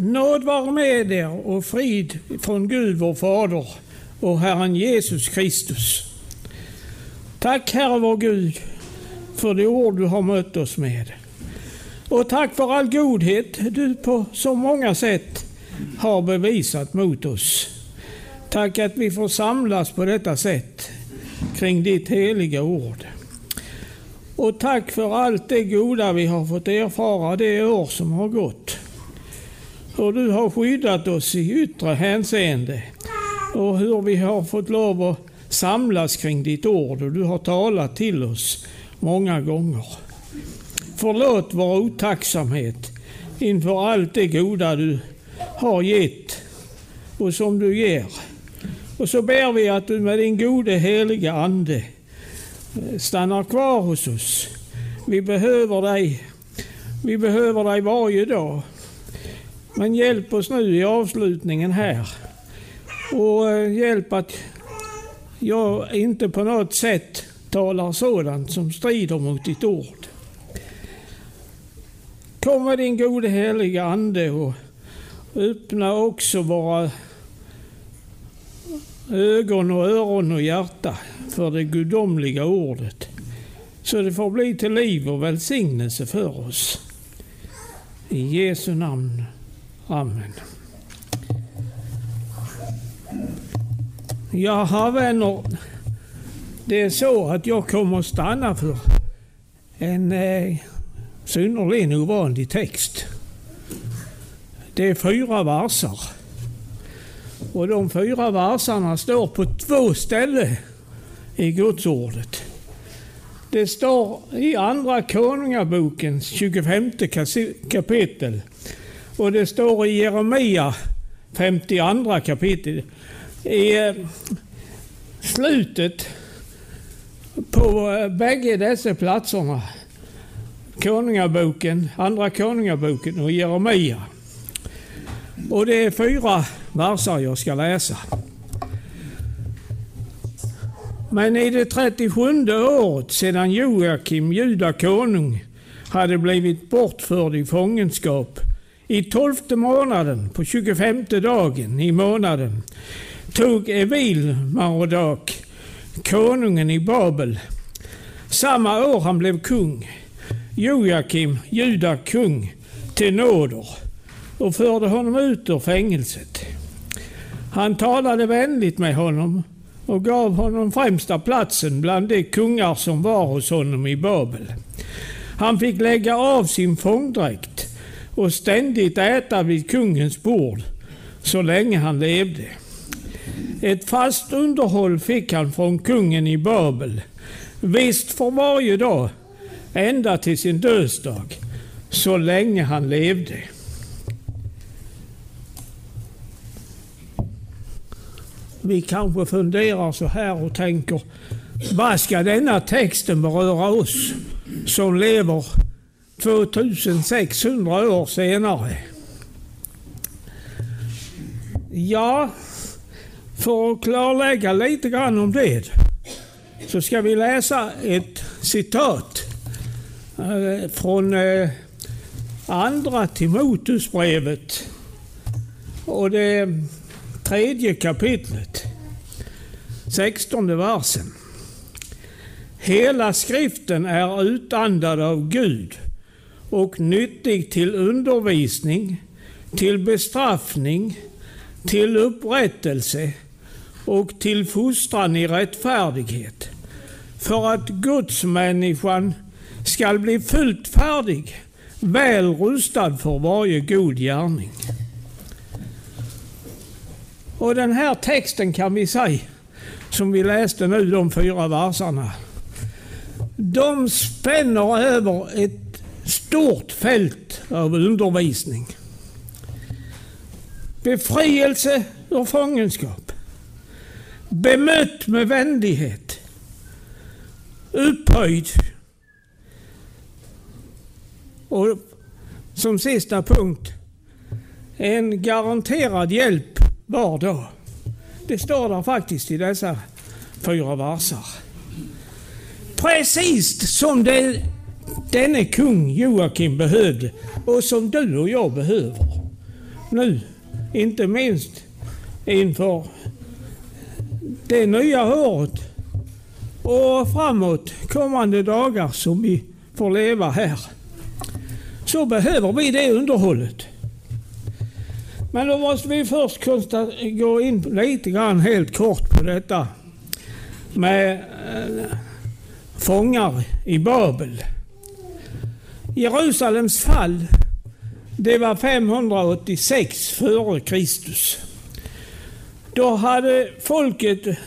Nåd vare med er och frid från Gud vår Fader och Herren Jesus Kristus. Tack Herre vår Gud för det ord du har mött oss med. Och tack för all godhet du på så många sätt har bevisat mot oss. Tack att vi får samlas på detta sätt kring ditt heliga ord. Och tack för allt det goda vi har fått erfara det år som har gått. Hur du har skyddat oss i yttre hänseende och hur vi har fått lov att samlas kring ditt ord och du har talat till oss många gånger. Förlåt vår otacksamhet inför allt det goda du har gett och som du ger. Och så ber vi att du med din gode heliga Ande stannar kvar hos oss. Vi behöver dig. Vi behöver dig varje dag. Men hjälp oss nu i avslutningen här. Och eh, hjälp att jag inte på något sätt talar sådant som strider mot ditt ord. Kom med din gode heliga Ande och öppna också våra ögon och öron och hjärta för det gudomliga ordet. Så det får bli till liv och välsignelse för oss. I Jesu namn. Amen. Jaha vänner, det är så att jag kommer att stanna för en eh, synnerligen ovanlig text. Det är fyra versar. Och de fyra versarna står på två ställen i Gudsordet. Det står i Andra Konungabokens 25 kapitel och det står i Jeremia 52 kapitel. I eh, slutet på eh, bägge dessa platserna, Konungaboken, Andra Konungaboken och Jeremia. Och det är fyra versar jag ska läsa. Men i det 37 året sedan Joakim, juda konung, hade blivit bortförd i fångenskap i tolfte månaden, på 25 dagen i månaden, tog Evil Marodak, konungen i Babel, samma år han blev kung, Joakim, juda kung, till nåder och förde honom ut ur fängelset. Han talade vänligt med honom och gav honom främsta platsen bland de kungar som var hos honom i Babel. Han fick lägga av sin fångdräkt och ständigt äta vid kungens bord så länge han levde. Ett fast underhåll fick han från kungen i Babel, visst för varje dag, ända till sin dödsdag, så länge han levde. Vi kanske funderar så här och tänker, vad ska denna texten beröra oss som lever 2600 år senare. Ja, för att klarlägga lite grann om det så ska vi läsa ett citat eh, från eh, andra Timoteusbrevet och det tredje kapitlet, sextonde versen. Hela skriften är utandad av Gud och nyttig till undervisning, till bestraffning, till upprättelse och till fostran i rättfärdighet. För att gudsmänniskan skall bli fullt färdig, väl rustad för varje god gärning. Och den här texten kan vi säga, som vi läste nu, de fyra versarna, de spänner över ett stort fält av undervisning. Befrielse ur fångenskap. Bemött med vänlighet. Upphöjd. Och som sista punkt, en garanterad hjälp var dag. Det står där faktiskt i dessa fyra versar. Precis som det denne kung Joakim behövde och som du och jag behöver. nu, inte minst inför det nya året och framåt kommande dagar som vi får leva här. Så behöver vi det underhållet. Men då måste vi först gå in lite grann helt kort på detta med eh, fångar i Babel. Jerusalems fall, det var 586 före Kristus. Då hade folket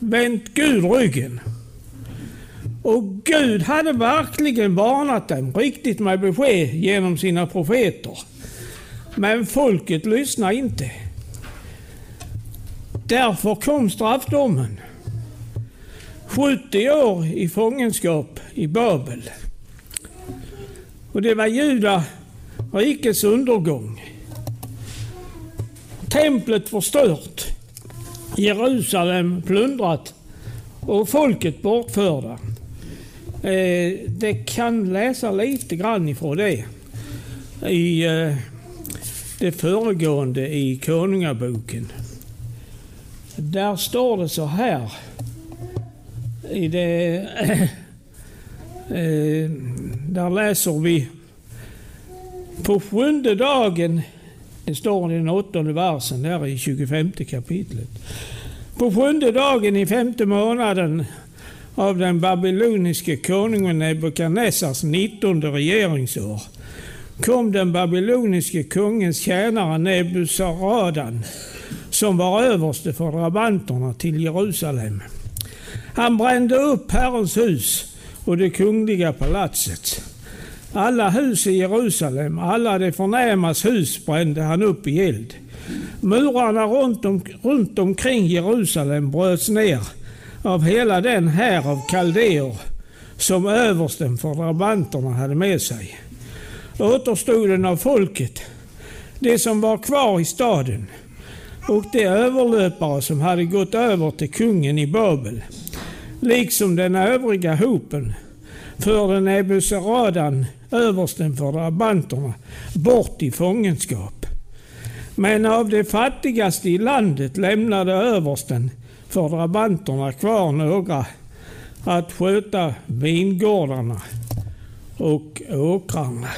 vänt Gud ryggen. Och Gud hade verkligen varnat dem riktigt med besked genom sina profeter. Men folket lyssnade inte. Därför kom straffdomen. 70 år i fångenskap i Babel. Och det var Juda rikets undergång. Templet förstört, Jerusalem plundrat och folket bortförda. Eh, det kan läsa lite grann ifrån det i eh, det föregående i Konungaboken. Där står det så här. I det, eh, där läser vi på sjunde dagen, det står i den åttonde versen där i 25 kapitlet. På sjunde dagen i femte månaden av den babyloniske konungen Nebukadnessars nittonde regeringsår kom den babyloniske kungens tjänare Nebusaradan, som var överste för drabanterna till Jerusalem. Han brände upp Herrens hus och det kungliga palatset. Alla hus i Jerusalem, alla de förnämas hus brände han upp i eld. Murarna runt, om, runt omkring Jerusalem bröts ner av hela den här av kaldéer som översten för drabanterna hade med sig. Återstoden av folket, det som var kvar i staden och de överlöpare som hade gått över till kungen i Babel, liksom den övriga hopen, förde Nebuzaradan, översten för drabanterna, bort i fångenskap. Men av de fattigaste i landet lämnade översten för drabanterna kvar några att sköta vingårdarna och åkrarna.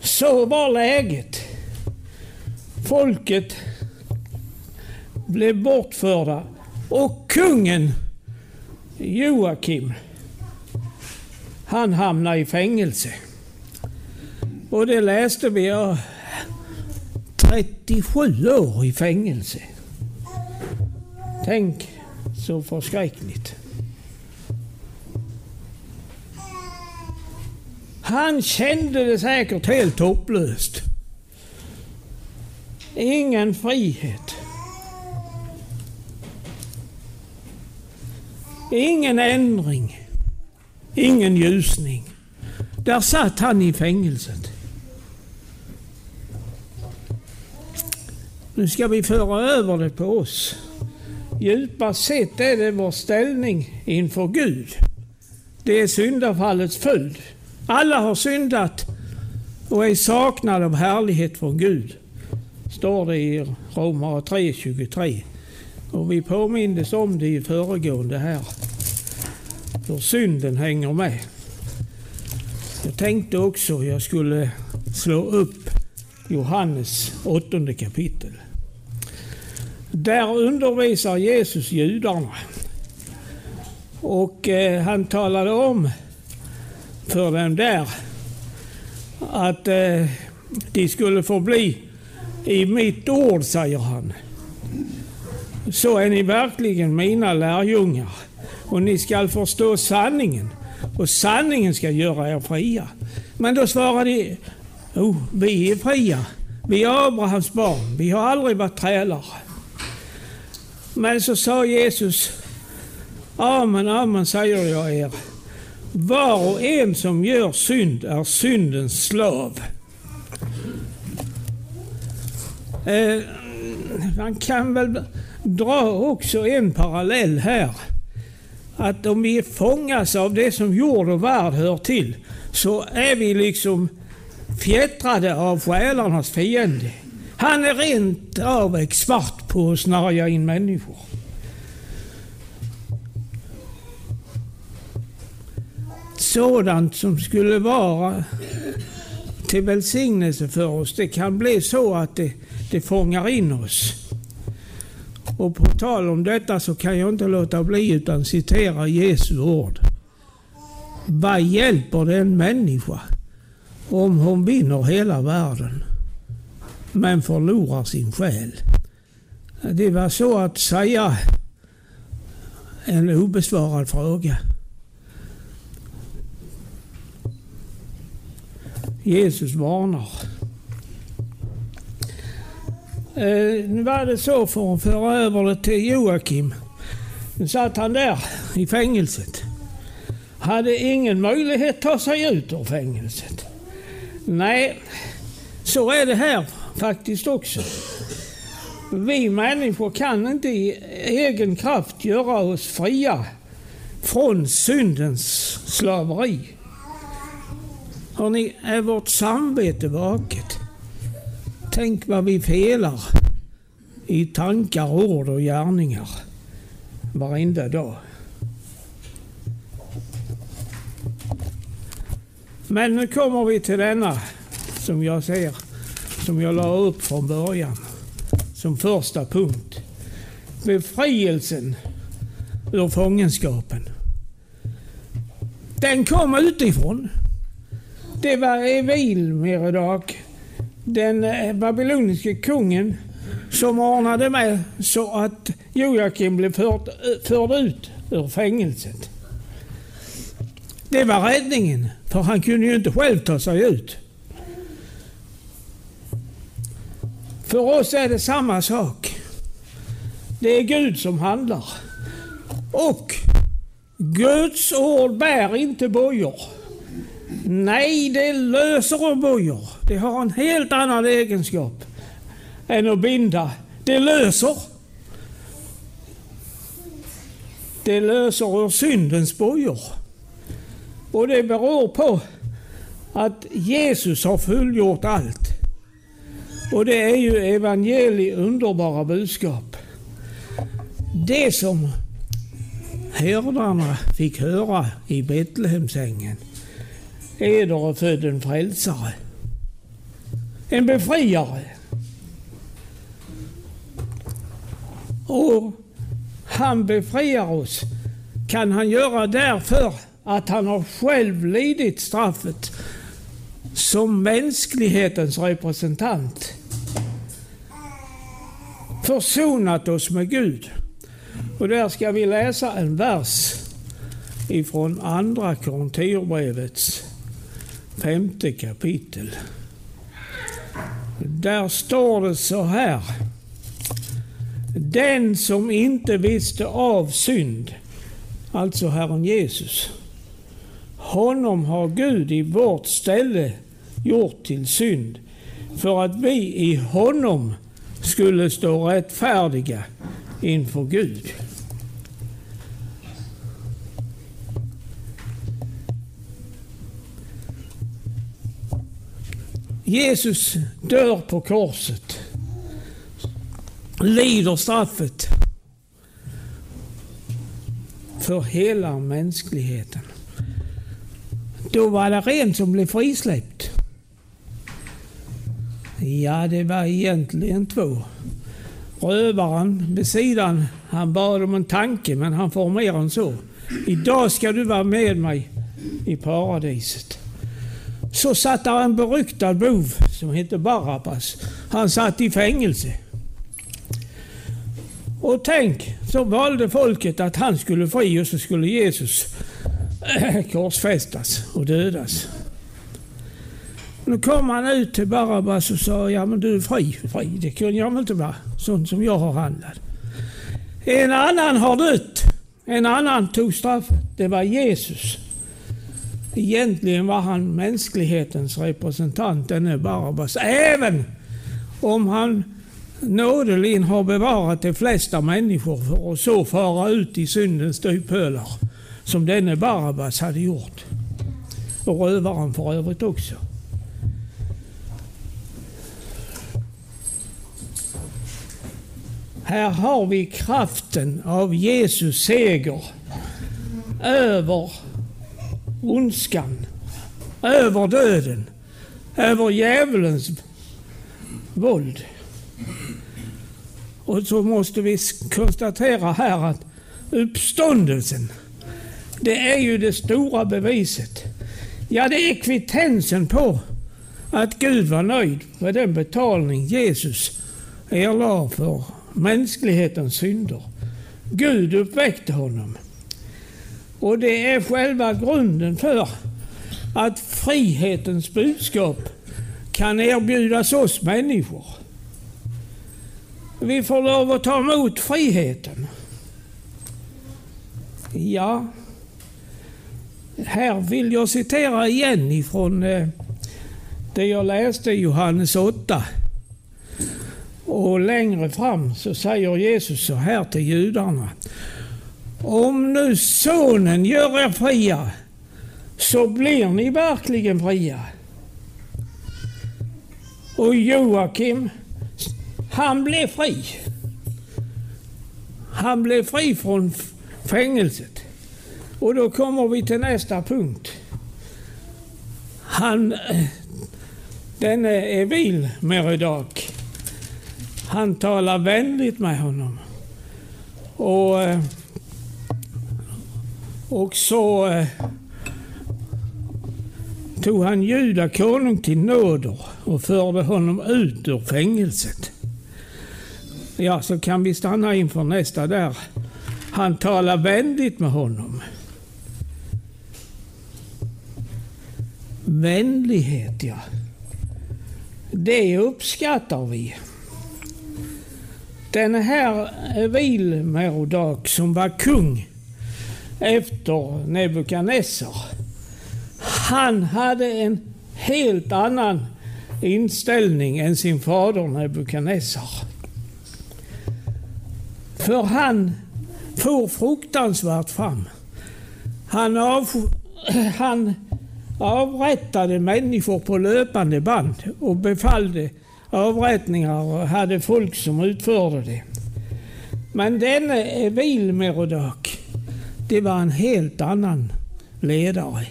Så var läget. Folket blev bortförda och kungen Joakim, han hamnade i fängelse. Och det läste vi, ja, 37 år i fängelse. Tänk så förskräckligt. Han kände det säkert helt hopplöst. Ingen frihet. Ingen ändring. Ingen ljusning. Där satt han i fängelset. Nu ska vi föra över det på oss. Djupast sett är det vår ställning inför Gud. Det är syndafallets följd. Alla har syndat och är saknade av härlighet från Gud. Står det i Romare 3.23. Och vi påmindes om det i föregående här. Hur synden hänger med. Jag tänkte också jag skulle slå upp Johannes åttonde kapitel. Där undervisar Jesus judarna. Och eh, han talade om för dem där att eh, de skulle få bli i mitt ord, säger han. Så är ni verkligen mina lärjungar och ni skall förstå sanningen och sanningen ska göra er fria. Men då svarade de, oh, vi är fria. Vi är Abrahams barn. Vi har aldrig varit trälar. Men så sa Jesus, Amen, amen säger jag er. Var och en som gör synd är syndens slav. Eh, man kan väl dra också en parallell här. Att om vi fångas av det som jord och värld hör till, så är vi liksom fjättrade av själarnas fiende. Han är rent av expert på att snarja in människor. Sådant som skulle vara till välsignelse för oss, det kan bli så att det, det fångar in oss. Och på tal om detta så kan jag inte låta bli utan citera Jesu ord. Vad hjälper det en människa om hon vinner hela världen men förlorar sin själ? Det var så att säga en obesvarad fråga. Jesus varnar. Eh, nu var det så för att föra över det till Joakim. Nu satt han där i fängelset. Hade ingen möjlighet att ta sig ut ur fängelset. Nej, så är det här faktiskt också. Vi människor kan inte i egen kraft göra oss fria från syndens slaveri. Hörrni, är vårt samvete vaket? Tänk vad vi felar i tankar, ord och gärningar varenda dag. Men nu kommer vi till denna som jag ser, som jag la upp från början som första punkt. Befrielsen ur fångenskapen. Den kom utifrån. Det var Evil Meredak den eh, babyloniske kungen, som ordnade med så att Joakim blev förd, eh, förd ut ur fängelset. Det var räddningen, för han kunde ju inte själv ta sig ut. För oss är det samma sak. Det är Gud som handlar. Och Guds ord bär inte bojor. Nej, det löser och bojor. Det har en helt annan egenskap än att binda. Det löser. Det löser ur syndens bojor. Och det beror på att Jesus har fullgjort allt. Och det är ju evangeliets underbara budskap. Det som herdarna fick höra i Betlehemsängen. Eder är född en frälsare. En befriare. Och han befriar oss. Kan han göra därför att han har själv lidit straffet som mänsklighetens representant. Försonat oss med Gud. Och där ska vi läsa en vers ifrån Andra Korinthierbrevets femte kapitel. Där står det så här. Den som inte visste av synd, alltså Herren Jesus, honom har Gud i vårt ställe gjort till synd för att vi i honom skulle stå rättfärdiga inför Gud. Jesus dör på korset, lider straffet för hela mänskligheten. Då var det en som blev frisläppt. Ja, det var egentligen två. Rövaren vid sidan, han bad om en tanke, men han får mer än så. Idag ska du vara med mig i paradiset. Så satt där en beryktad bov som hette Barabbas. Han satt i fängelse. Och tänk, så valde folket att han skulle fri och så skulle Jesus korsfästas och dödas. Nu kom han ut till Barabbas och sa, ja men du är fri. Fri, det kunde jag väl inte vara, sånt som jag har handlat. En annan har dött. En annan tog straffet. Det var Jesus. Egentligen var han mänsklighetens representant, denne Barabbas. Även om han nådeligen har bevarat de flesta människor för att så fara ut i syndens dyphölar som denne Barabbas hade gjort. Och rövaren för övrigt också. Här har vi kraften av Jesus seger över ondskan, över döden, över djävulens våld. Och så måste vi konstatera här att uppståndelsen, det är ju det stora beviset. Ja, det är kvittensen på att Gud var nöjd med den betalning Jesus erlade för mänsklighetens synder. Gud uppväckte honom. Och det är själva grunden för att frihetens budskap kan erbjudas oss människor. Vi får lov att ta emot friheten. Ja, här vill jag citera igen ifrån eh, det jag läste i Johannes 8. Och längre fram så säger Jesus så här till judarna. Om nu sonen gör er fria så blir ni verkligen fria. Och Joakim, han blev fri. Han blev fri från fängelset. Och då kommer vi till nästa punkt. Han, eh, denne Evil Meridak, han talar vänligt med honom. Och, eh, och så eh, tog han Juda konung till nåder och förde honom ut ur fängelset. Ja, så kan vi stanna inför nästa där. Han talar vänligt med honom. Vänlighet, ja. Det uppskattar vi. Den här Evil Merodak som var kung efter Nebukadnessar. Han hade en helt annan inställning än sin fader Nebukadnessar. För han for fruktansvärt fram. Han, av, han avrättade människor på löpande band och befallde avrättningar och hade folk som utförde det. Men denne Evil Merodak, det var en helt annan ledare.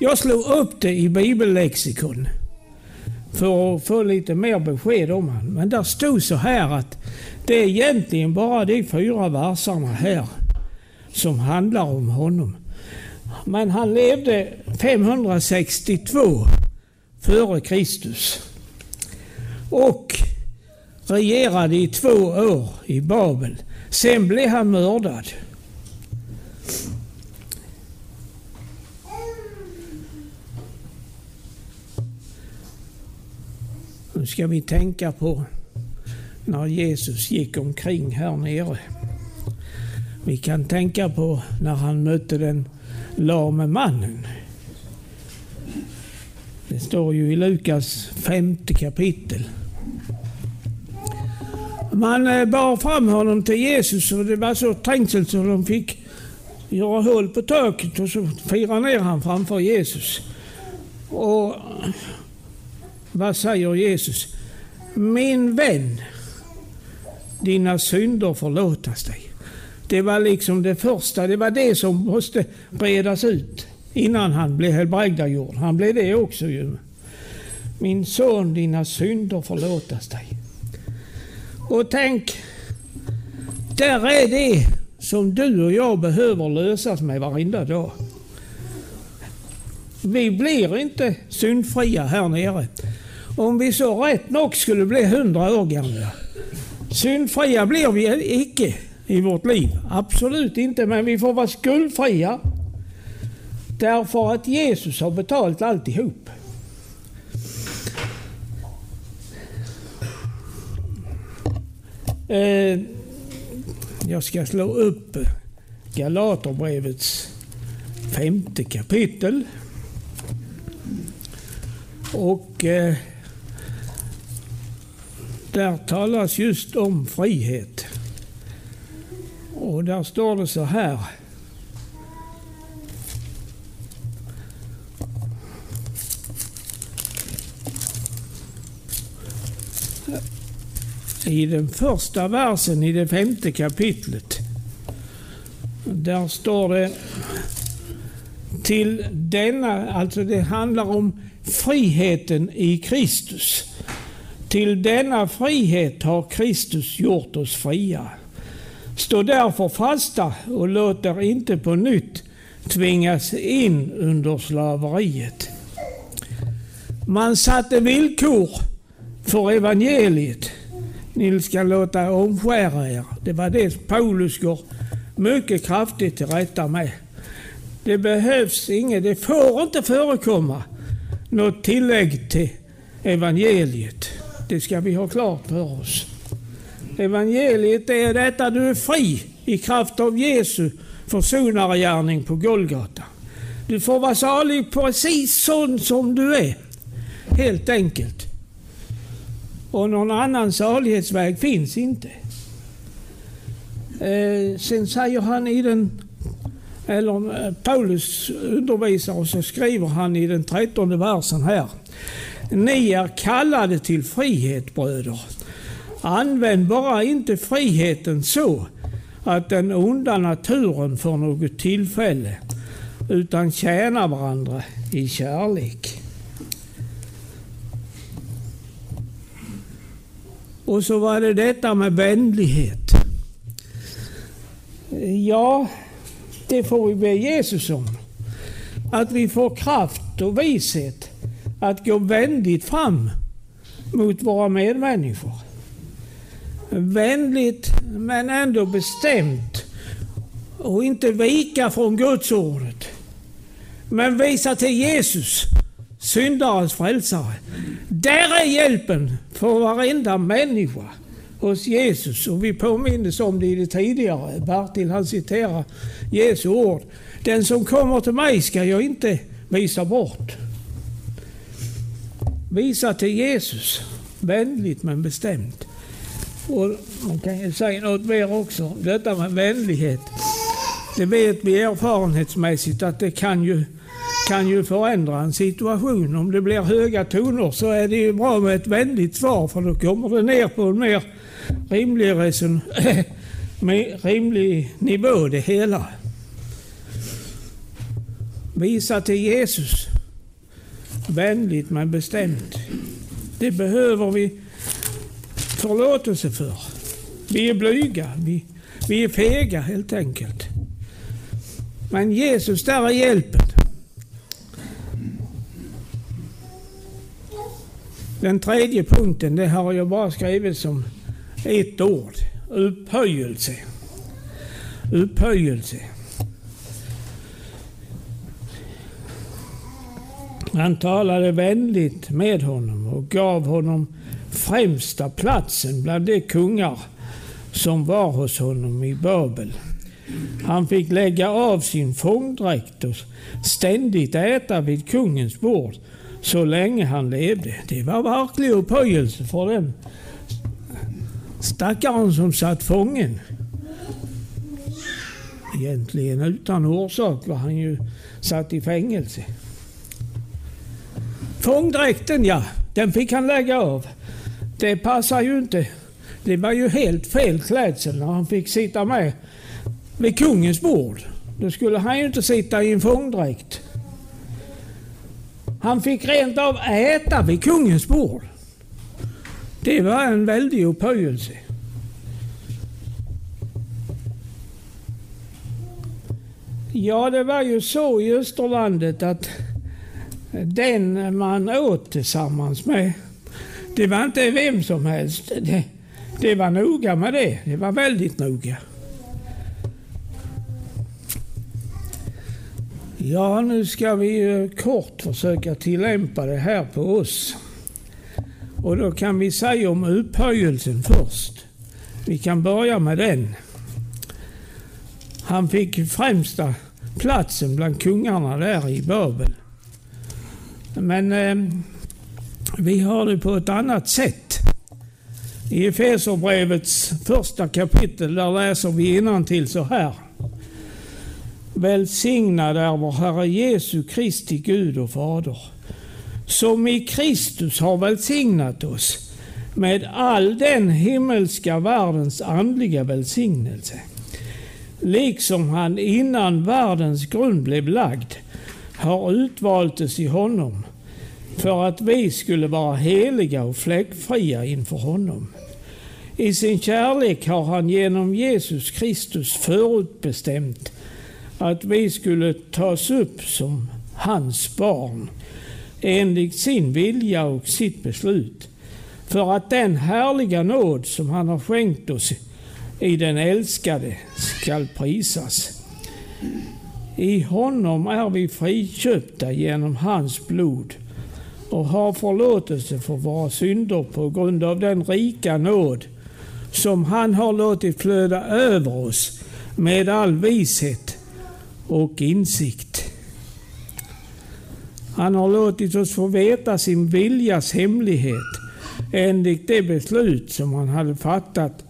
Jag slog upp det i bibellexikon för att få lite mer besked om honom. Men där stod så här att det är egentligen bara de fyra verserna här som handlar om honom. Men han levde 562 före Kristus. Och regerade i två år i Babel. Sen blev han mördad. Nu ska vi tänka på när Jesus gick omkring här nere. Vi kan tänka på när han mötte den lame mannen. Det står ju i Lukas femte kapitel. Man eh, bar fram honom till Jesus och det var så trängsel så de fick göra hål på taket och så fira ner han framför Jesus. Och vad säger Jesus? Min vän, dina synder förlåtas dig. Det var liksom det första, det var det som måste bredas ut innan han blev helbrägdagjord. Han blev det också ju. Min son, dina synder förlåtas dig. Och tänk, där är det som du och jag behöver lösas med varenda dag. Vi blir inte syndfria här nere. Om vi så rätt nog skulle bli hundra år gamla. Syndfria blir vi icke i vårt liv. Absolut inte, men vi får vara skuldfria. Därför att Jesus har betalt alltihop. Eh, jag ska slå upp Galaterbrevets femte kapitel. Och eh, där talas just om frihet. Och där står det så här. i den första versen i det femte kapitlet. Där står det till denna, alltså det handlar om friheten i Kristus. Till denna frihet har Kristus gjort oss fria. Stå därför fasta och låt er inte på nytt tvingas in under slaveriet. Man satte villkor för evangeliet. Ni ska låta omskära er. Det var det Paulus går mycket kraftigt till rätta med. Det behövs inget, det får inte förekomma något tillägg till evangeliet. Det ska vi ha klart för oss. Evangeliet är detta du är fri i kraft av Jesu försonargärning på Golgata. Du får vara salig precis sån som du är. Helt enkelt. Och någon annan salighetsväg finns inte. Eh, sen säger han i den, eller eh, Paulus undervisar och så skriver han i den trettonde versen här. Ni är kallade till frihet bröder. Använd bara inte friheten så att den onda naturen får något tillfälle, utan tjäna varandra i kärlek. Och så var det detta med vänlighet. Ja, det får vi be Jesus om. Att vi får kraft och vishet att gå vänligt fram mot våra medmänniskor. Vänligt men ändå bestämt och inte vika från Guds ordet. Men visa till Jesus, syndarens frälsare. Där är hjälpen för varenda människa hos Jesus. Och vi påminns om det i det tidigare. Bertil han citerar Jesu ord. Den som kommer till mig ska jag inte visa bort. Visa till Jesus, vänligt men bestämt. Och man kan ju säga något mer också. Detta med vänlighet. Det vet vi erfarenhetsmässigt att det kan ju, kan ju förändra en situation. Om det blir höga toner så är det ju bra med ett vänligt svar för då kommer det ner på en mer rimlig, reson, med rimlig nivå det hela. Visa till Jesus. Vänligt men bestämt. Det behöver vi förlåtelse för. Vi är blyga, vi, vi är fega helt enkelt. Men Jesus, där är hjälpen. Den tredje punkten, det har jag bara skrivit som ett ord. Upphöjelse. Upphöjelse. Han talade vänligt med honom och gav honom främsta platsen bland de kungar som var hos honom i Babel. Han fick lägga av sin fångdräkt och ständigt äta vid kungens bord så länge han levde. Det var verklig upphöjelse för den stackaren som satt fången. Egentligen utan orsak var han ju satt i fängelse. Fångdräkten ja, den fick han lägga av. Det passar ju inte. Det var ju helt fel klädsel när han fick sitta med vid kungens bord. Då skulle han ju inte sitta i en fångdräkt. Han fick rent av äta vid kungens bord. Det var en väldig upphöjelse. Ja, det var ju så i Österlandet att den man åt tillsammans med, det var inte vem som helst. Det, det var noga med det. Det var väldigt noga. Ja, nu ska vi kort försöka tillämpa det här på oss. Och då kan vi säga om upphöjelsen först. Vi kan börja med den. Han fick främsta platsen bland kungarna där i Babel. Men eh, vi har det på ett annat sätt. I Efeserbrevets första kapitel där läser vi innantill så här. Välsignad är vår Herre Jesu Kristi Gud och Fader, som i Kristus har välsignat oss med all den himmelska världens andliga välsignelse. Liksom han innan världens grund blev lagd har utvaltes i honom för att vi skulle vara heliga och fläckfria inför honom. I sin kärlek har han genom Jesus Kristus förutbestämt att vi skulle tas upp som hans barn enligt sin vilja och sitt beslut för att den härliga nåd som han har skänkt oss i den älskade skall prisas. I honom är vi friköpta genom hans blod och har förlåtelse för våra synder på grund av den rika nåd som han har låtit flöda över oss med all vishet och insikt. Han har låtit oss få veta sin viljas hemlighet enligt det beslut som han hade fattat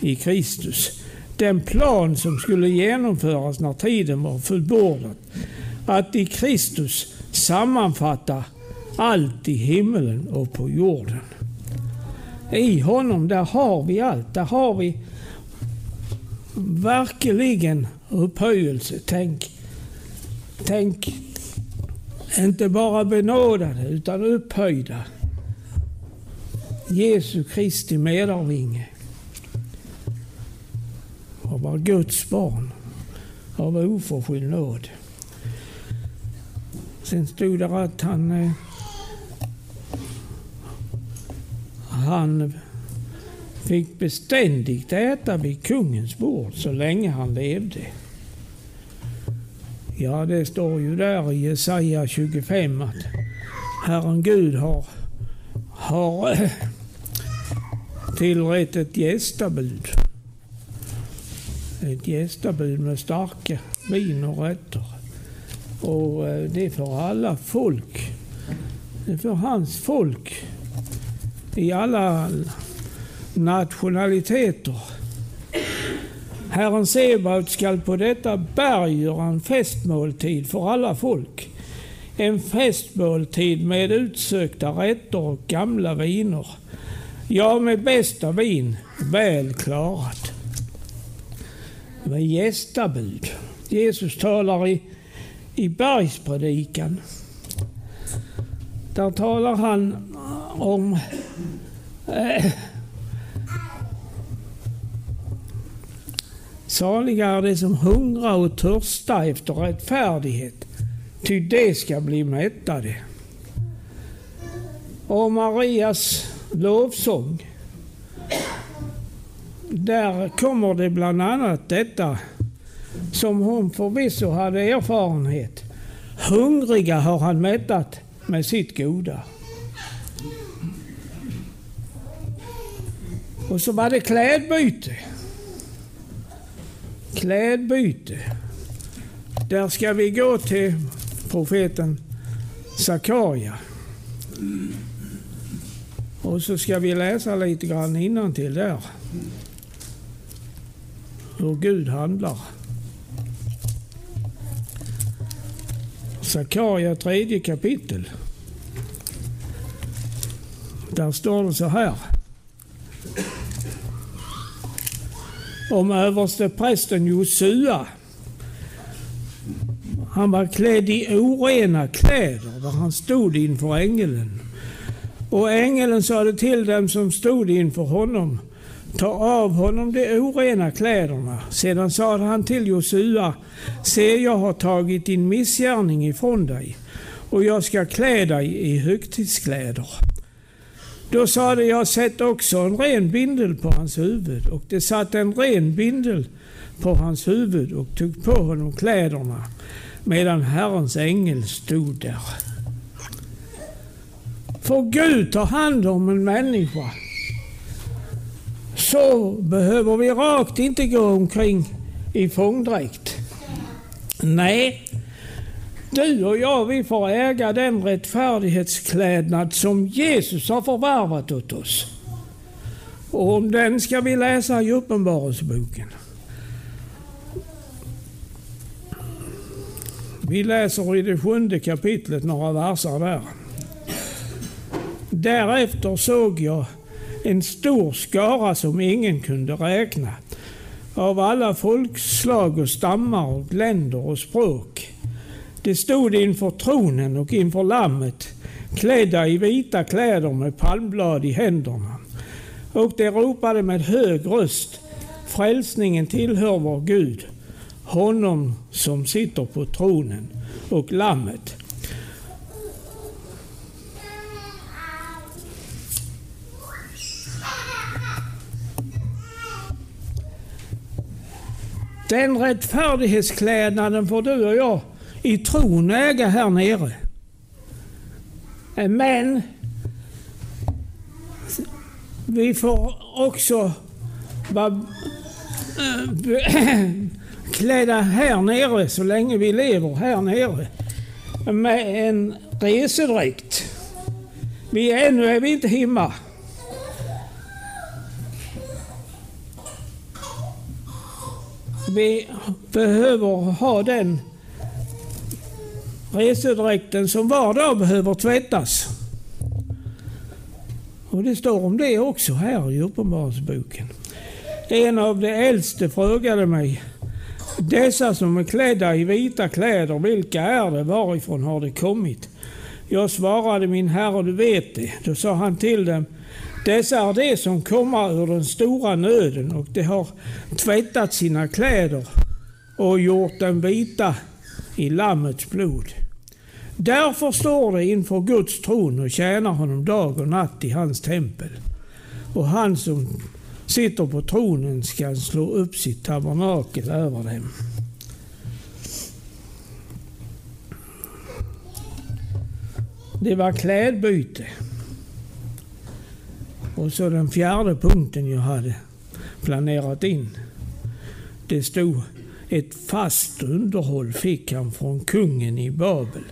i Kristus. Den plan som skulle genomföras när tiden var fullbordad. Att i Kristus sammanfatta allt i himmelen och på jorden. I honom, där har vi allt. Där har vi verkligen upphöjelse. Tänk, tänk inte bara benådade utan upphöjda. Jesu Kristi medarvinge vara var Guds barn av oförskylld nåd. Sen stod det att han eh, han fick beständigt äta vid kungens bord så länge han levde. Ja, det står ju där i Jesaja 25 att Herren Gud har, har eh, tillrätt ett gästabud. Ett gästabud med starka vin och rötter. Och eh, det är för alla folk. Det är för hans folk i alla nationaliteter. Herren Sebaot skall på detta berg göra en festmåltid för alla folk. En festmåltid med utsökta rätter och gamla viner. Ja, med bästa vin, väl klarat. Med gästabud. Jesus talar i, i bergspredikan. Där talar han om eh, Saliga är de som hungrar och törstar efter rättfärdighet, ty de ska bli mättade. Och Marias lovsång, där kommer det bland annat detta som hon förvisso hade erfarenhet. Hungriga har han mättat med sitt goda. Och så var det klädbyte. Klädbyte. Där ska vi gå till profeten Sakarja. Och så ska vi läsa lite grann till där. Hur Gud handlar. Sakaria tredje kapitel. Där står det så här. om översteprästen Josua. Han var klädd i orena kläder där han stod inför ängeln. Och ängeln sade till dem som stod inför honom, ta av honom de orena kläderna. Sedan sade han till Josua, se jag har tagit din missgärning ifrån dig och jag ska klä dig i högtidskläder. Då sade jag, sätt också en ren bindel på hans huvud. Och det satt en ren bindel på hans huvud och tog på honom kläderna medan Herrens ängel stod där. Får Gud ta hand om en människa så behöver vi rakt inte gå omkring i fångdräkt. Nej, du och jag, vi får äga den rättfärdighetsklädnad som Jesus har förvärvat åt oss. Och om den ska vi läsa i Uppenbarelseboken. Vi läser i det sjunde kapitlet några verser där. Därefter såg jag en stor skara som ingen kunde räkna, av alla folkslag och stammar och länder och språk. De stod inför tronen och inför Lammet, klädda i vita kläder med palmblad i händerna. Och de ropade med hög röst, Frälsningen tillhör vår Gud, honom som sitter på tronen och Lammet. Den rättfärdighetsklädnaden får du och jag i tron äga här nere. Men vi får också vara eh, klädda här nere så länge vi lever här nere med en resedräkt. Vi, ännu är vi inte hemma. Vi behöver ha den resedräkten som var dag behöver tvättas. Och det står om det också här i Uppenbarelseboken. En av de äldste frågade mig, dessa som är klädda i vita kläder, vilka är det? Varifrån har de kommit? Jag svarade, min herre, du vet det. Då sa han till dem, dessa är de som kommer ur den stora nöden och de har tvättat sina kläder och gjort dem vita i Lammets blod. Därför står de inför Guds tron och tjänar honom dag och natt i hans tempel. Och han som sitter på tronen ska slå upp sitt tabernakel över dem. Det var klädbyte. Och så den fjärde punkten jag hade planerat in. Det stod ett fast underhåll fick han från kungen i Babel.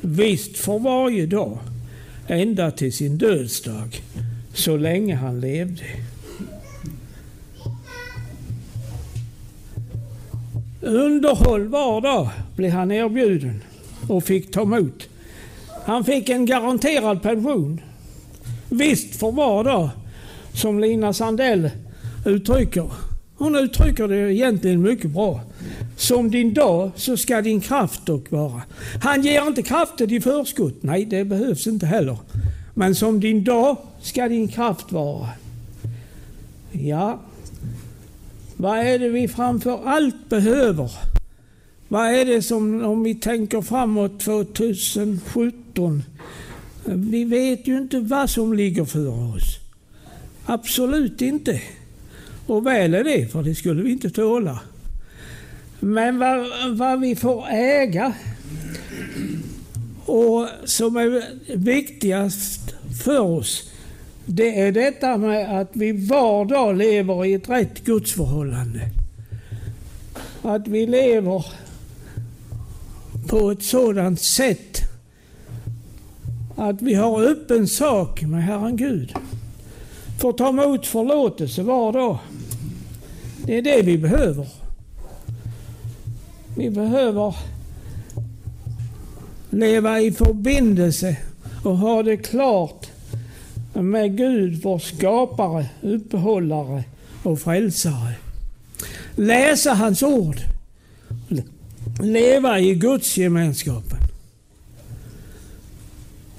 Visst för varje dag, ända till sin dödsdag, så länge han levde. Underhåll var dag blev han erbjuden och fick ta emot. Han fick en garanterad pension. Visst för var dag, som Lina Sandell uttrycker. Hon uttrycker det egentligen mycket bra. Som din dag så ska din kraft dock vara. Han ger inte kraften i förskott. Nej, det behövs inte heller. Men som din dag ska din kraft vara. Ja, vad är det vi framför allt behöver? Vad är det som, om vi tänker framåt 2017, vi vet ju inte vad som ligger för oss. Absolut inte. Och väl är det, för det skulle vi inte tåla. Men vad, vad vi får äga och som är viktigast för oss, det är detta med att vi var dag lever i ett rätt gudsförhållande. Att vi lever på ett sådant sätt att vi har öppen sak med Herren Gud. Får ta emot förlåtelse var dag. Det är det vi behöver. Vi behöver leva i förbindelse och ha det klart med Gud, vår skapare, uppehållare och frälsare. Läsa hans ord. Leva i Guds gemenskap.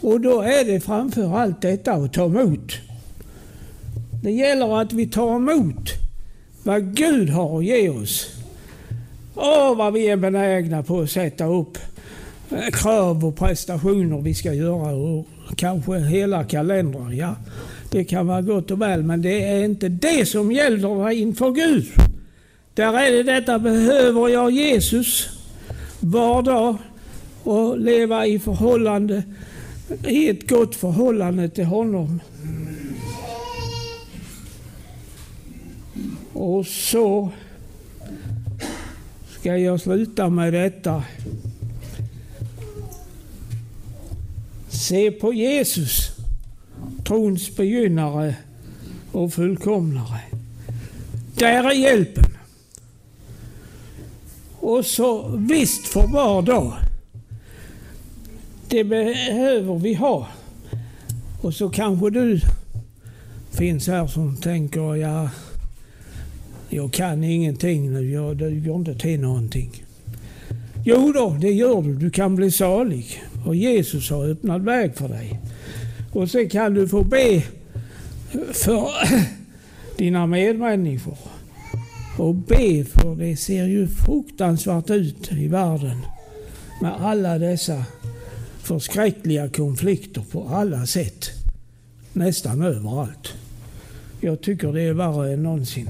Och då är det framför allt detta att ta emot. Det gäller att vi tar emot vad Gud har att ge oss. Åh, vad vi är benägna på att sätta upp eh, krav och prestationer vi ska göra och kanske hela kalendrar. Ja, det kan vara gott och väl, men det är inte det som gäller inför Gud. Där är det detta, behöver jag Jesus var dag och leva i förhållande, i ett gott förhållande till honom. Och så ska jag sluta med detta. Se på Jesus, trons begynnare och fullkomnare. Där är hjälpen. Och så visst för var dag. Det behöver vi ha. Och så kanske du finns här som tänker, ja, jag kan ingenting nu, jag duger inte till någonting. Jo då, det gör du. Du kan bli salig. Och Jesus har öppnat väg för dig. Och så kan du få be för dina medmänniskor. Och be för det ser ju fruktansvärt ut i världen. Med alla dessa förskräckliga konflikter på alla sätt. Nästan överallt. Jag tycker det är värre än någonsin.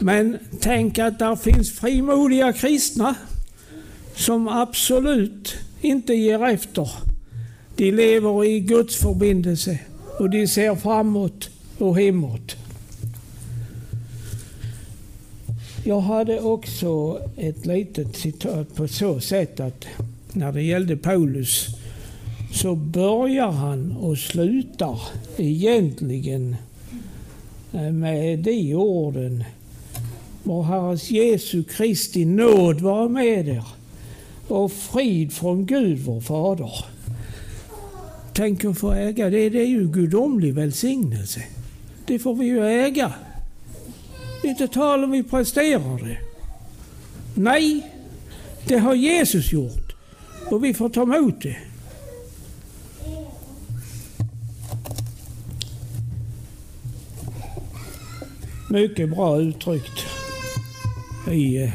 Men tänk att där finns frimodiga kristna som absolut inte ger efter. De lever i Guds förbindelse och de ser framåt och hemåt. Jag hade också ett litet citat på så sätt att när det gällde Paulus så börjar han och slutar egentligen eh, med de orden. Må Herres Jesu Kristi nåd vara med er och frid från Gud vår Fader. Tänk att få äga det, det är ju gudomlig välsignelse. Det får vi ju äga. Inte tal om vi presterar det. Nej, det har Jesus gjort och vi får ta emot det. Mycket bra uttryckt i eh,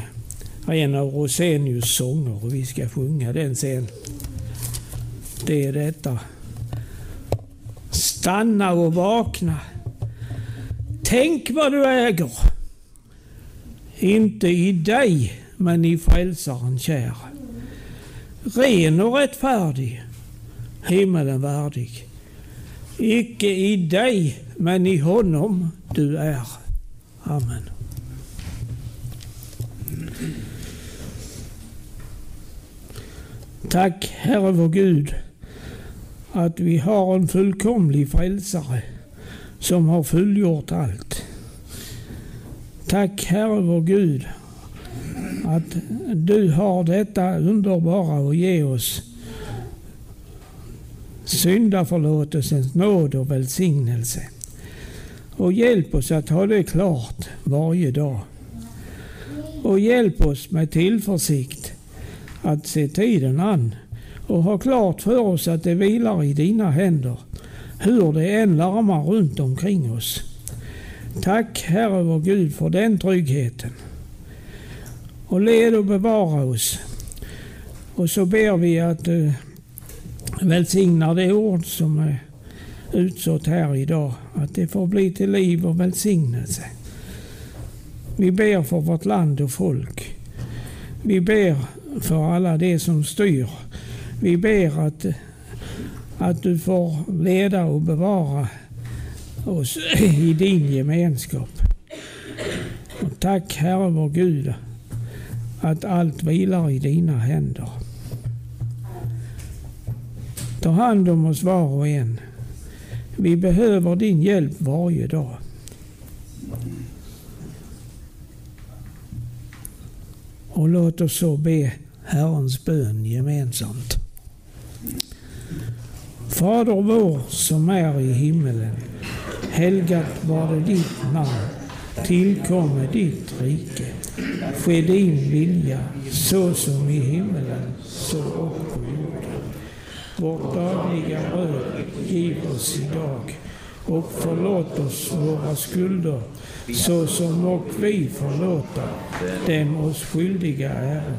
en av Rosenius sånger och vi ska sjunga den sen. Det är detta. Stanna och vakna. Tänk vad du äger. Inte i dig, men i frälsaren kär. Ren och rättfärdig, himmelen värdig. Icke i dig, men i honom du är. Amen. Tack Herre vår Gud att vi har en fullkomlig frälsare som har fullgjort allt. Tack Herre vår Gud att du har detta underbara att ge oss syndaförlåtelsens nåd och välsignelse. Och hjälp oss att ha det klart varje dag. Och hjälp oss med tillförsikt att se tiden an och ha klart för oss att det vilar i dina händer, hur det än larmar runt omkring oss. Tack Herre vår Gud för den tryggheten. Och led och bevara oss. Och så ber vi att eh, du välsignar det ord som är utsått här idag. Att det får bli till liv och välsignelse. Vi ber för vårt land och folk. Vi ber för alla de som styr. Vi ber att, att du får leda och bevara oss i din gemenskap. Och tack Herre vår Gud att allt vilar i dina händer. Ta hand om oss var och en. Vi behöver din hjälp varje dag. Och låt oss så be Herrens bön gemensamt. Fader vår som är i himmelen. Helgat var det ditt namn. Tillkomme ditt rike. Ske din vilja så som i himmelen så och på jorden. Vårt dagliga bröd giv oss idag och förlåt oss våra skulder så som och vi förlåta dem oss skyldiga är.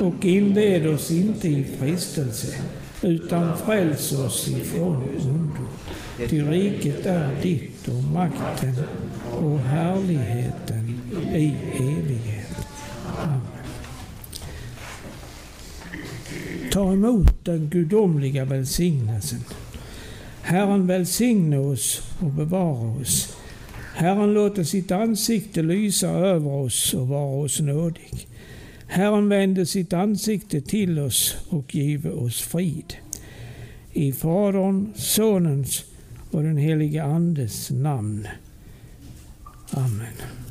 Och inled oss inte i frestelse utan fräls oss ifrån ondo. Ty riket är ditt och makten och härligheten i evighet. Amen. Ta emot den gudomliga välsignelsen. Herren välsigne oss och bevara oss. Herren låter sitt ansikte lysa över oss och vara oss nådig. Herren vände sitt ansikte till oss och give oss frid. I Faderns, Sonens och den helige Andes namn. Amen.